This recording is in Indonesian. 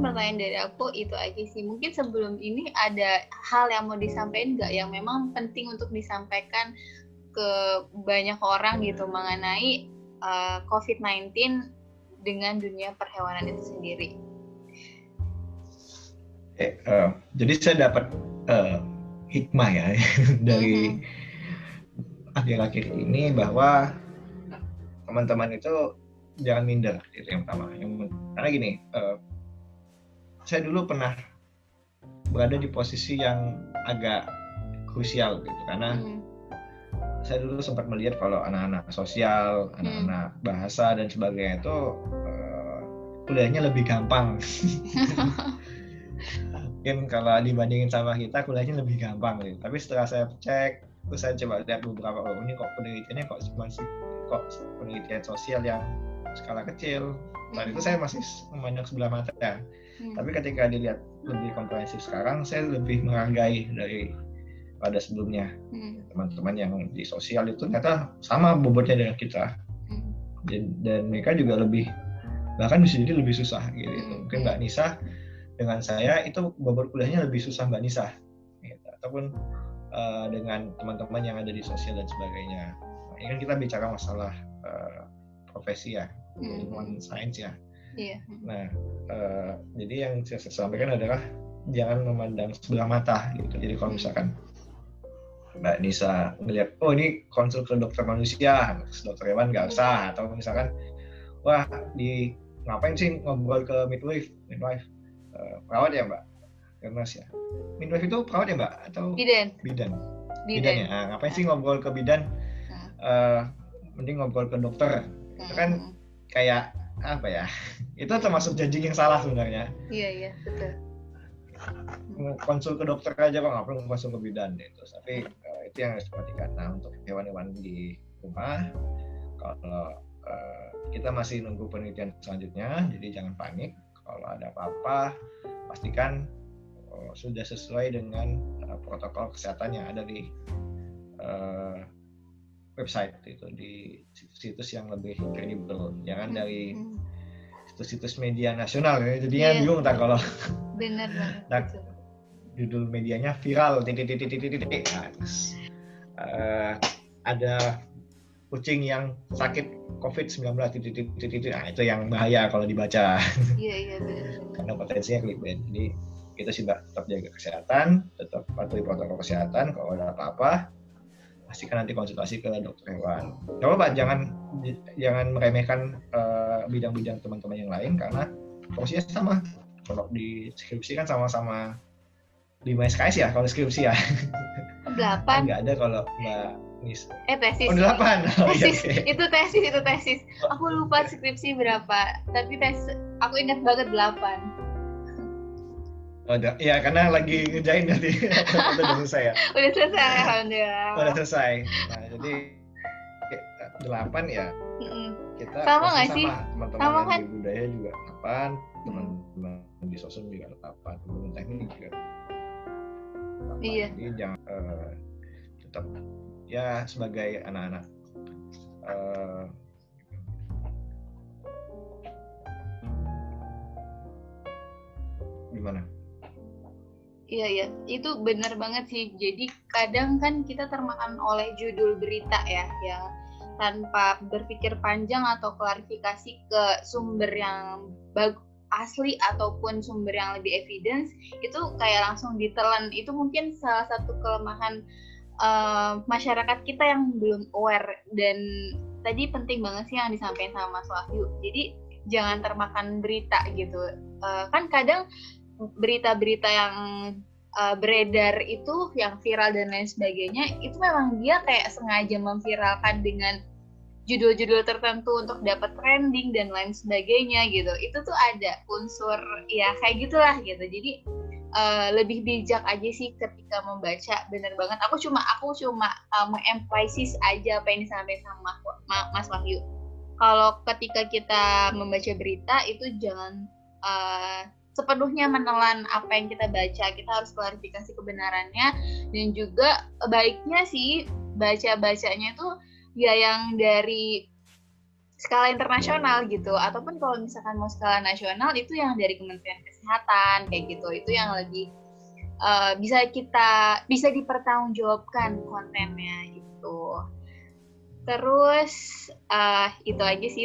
mungkin pertanyaan dari aku itu aja sih. Mungkin sebelum ini ada hal yang mau disampaikan nggak yang memang penting untuk disampaikan ke banyak orang gitu mengenai uh, eh, COVID-19 dengan dunia perhewanan itu sendiri. Eh, uh, jadi saya dapat uh, hikmah ya dari mm-hmm. akhir-akhir ini bahwa teman-teman itu jangan minder itu yang pertama. Yang karena gini, uh, saya dulu pernah berada di posisi yang agak krusial gitu karena hmm. saya dulu sempat melihat kalau anak-anak sosial, anak-anak hmm. bahasa dan sebagainya itu uh, kuliahnya lebih gampang. Mungkin kalau dibandingin sama kita kuliahnya lebih gampang gitu. Tapi setelah saya cek, terus saya coba lihat beberapa oh ini kok penelitiannya kok masih kok penelitian sosial yang skala kecil. Tadi itu saya masih memandang sebelah mata ya. Hmm. Tapi ketika dilihat lebih komprehensif sekarang, saya lebih menghargai dari pada sebelumnya. Hmm. Teman-teman yang di sosial itu ternyata sama bobotnya dengan kita. Hmm. Dan, dan mereka juga lebih bahkan bisa jadi lebih susah gitu. Hmm. Mungkin Mbak Nisa dengan saya itu bobot kuliahnya lebih susah Mbak Nisa. Gitu. Ataupun uh, dengan teman-teman yang ada di sosial dan sebagainya. Nah, ini kan kita bicara masalah uh, profesi ya ilmuwan hmm. sains ya. Iya. Nah, uh, jadi yang saya sampaikan adalah jangan memandang sebelah mata gitu. Jadi kalau misalkan Mbak Nisa melihat, oh ini konsul ke dokter manusia, dokter hewan nggak usah, atau misalkan, wah di ngapain sih ngobrol ke midwife, midwife, uh, perawat ya Mbak, Mas ya. Midwife itu perawat ya Mbak atau bidan? Bidan. Bidan, bidan ya. Nah, ngapain sih ngobrol ke bidan? Uh, mending ngobrol ke dokter. Itu kan hmm kayak apa ya itu termasuk janji yang salah sebenarnya. Iya iya betul. Konsul ke dokter aja kok nggak perlu konsul ke bidan itu tapi uh, itu yang harus diperhatikan. Nah untuk hewan-hewan di rumah kalau uh, kita masih nunggu penelitian selanjutnya jadi jangan panik. Kalau ada apa-apa pastikan uh, sudah sesuai dengan uh, protokol kesehatan yang ada di uh, website itu di situs yang lebih kredibel jangan hmm. dari situs-situs media nasional ya. Jadinya yeah. bingung tak kalau benar nah, judul medianya viral titik titik titik titik uh, ada kucing yang sakit COVID-19 titik titik titik nah itu yang bahaya kalau dibaca. Iya iya benar karena potensinya clickbait jadi kita sih tetap jaga kesehatan tetap patuhi protokol kesehatan kalau ada apa-apa pastikan nanti konsultasi ke dokter hewan. Coba Pak jangan jangan meremehkan eh, bidang-bidang teman-teman yang lain karena porsinya sama. Kalau di skripsi kan sama-sama 5 SKS ya kalau skripsi ya. Delapan. Enggak ada kalau Mbak Nis. Eh tesis. Oh delapan. Oh, iya, tesis. Iya, Itu tesis itu tesis. Aku lupa skripsi berapa. Tapi tes aku ingat banget delapan. Oh, ya karena lagi ngejain nanti udah selesai ya. Udah selesai alhamdulillah. Udah selesai. Nah, jadi delapan ya. Kita sama nggak sih? Teman-teman kan? di budaya juga delapan, teman-teman di sosial juga delapan, teman teknik juga. Iya. Jadi jangan uh, tetap ya sebagai anak-anak uh, gimana? Iya iya, itu benar banget sih. Jadi kadang kan kita termakan oleh judul berita ya, yang tanpa berpikir panjang atau klarifikasi ke sumber yang bagus asli ataupun sumber yang lebih evidence itu kayak langsung ditelan. Itu mungkin salah satu kelemahan uh, masyarakat kita yang belum aware. Dan tadi penting banget sih yang disampaikan sama Mas Wahyu. Jadi jangan termakan berita gitu. Uh, kan kadang berita-berita yang uh, beredar itu yang viral dan lain sebagainya itu memang dia kayak sengaja memviralkan dengan judul-judul tertentu untuk dapat trending dan lain sebagainya gitu. Itu tuh ada unsur ya kayak gitulah gitu. Jadi uh, lebih bijak aja sih ketika membaca bener banget. Aku cuma aku cuma uh, aja apa yang disampaikan sama Mas Wahyu. Kalau ketika kita membaca berita itu jangan uh, sepenuhnya menelan apa yang kita baca. Kita harus klarifikasi kebenarannya. Dan juga baiknya sih baca bacanya itu ya yang dari skala internasional gitu. Ataupun kalau misalkan mau skala nasional itu yang dari Kementerian Kesehatan kayak gitu. Itu yang lebih uh, bisa kita bisa dipertanggungjawabkan kontennya itu terus uh, itu aja sih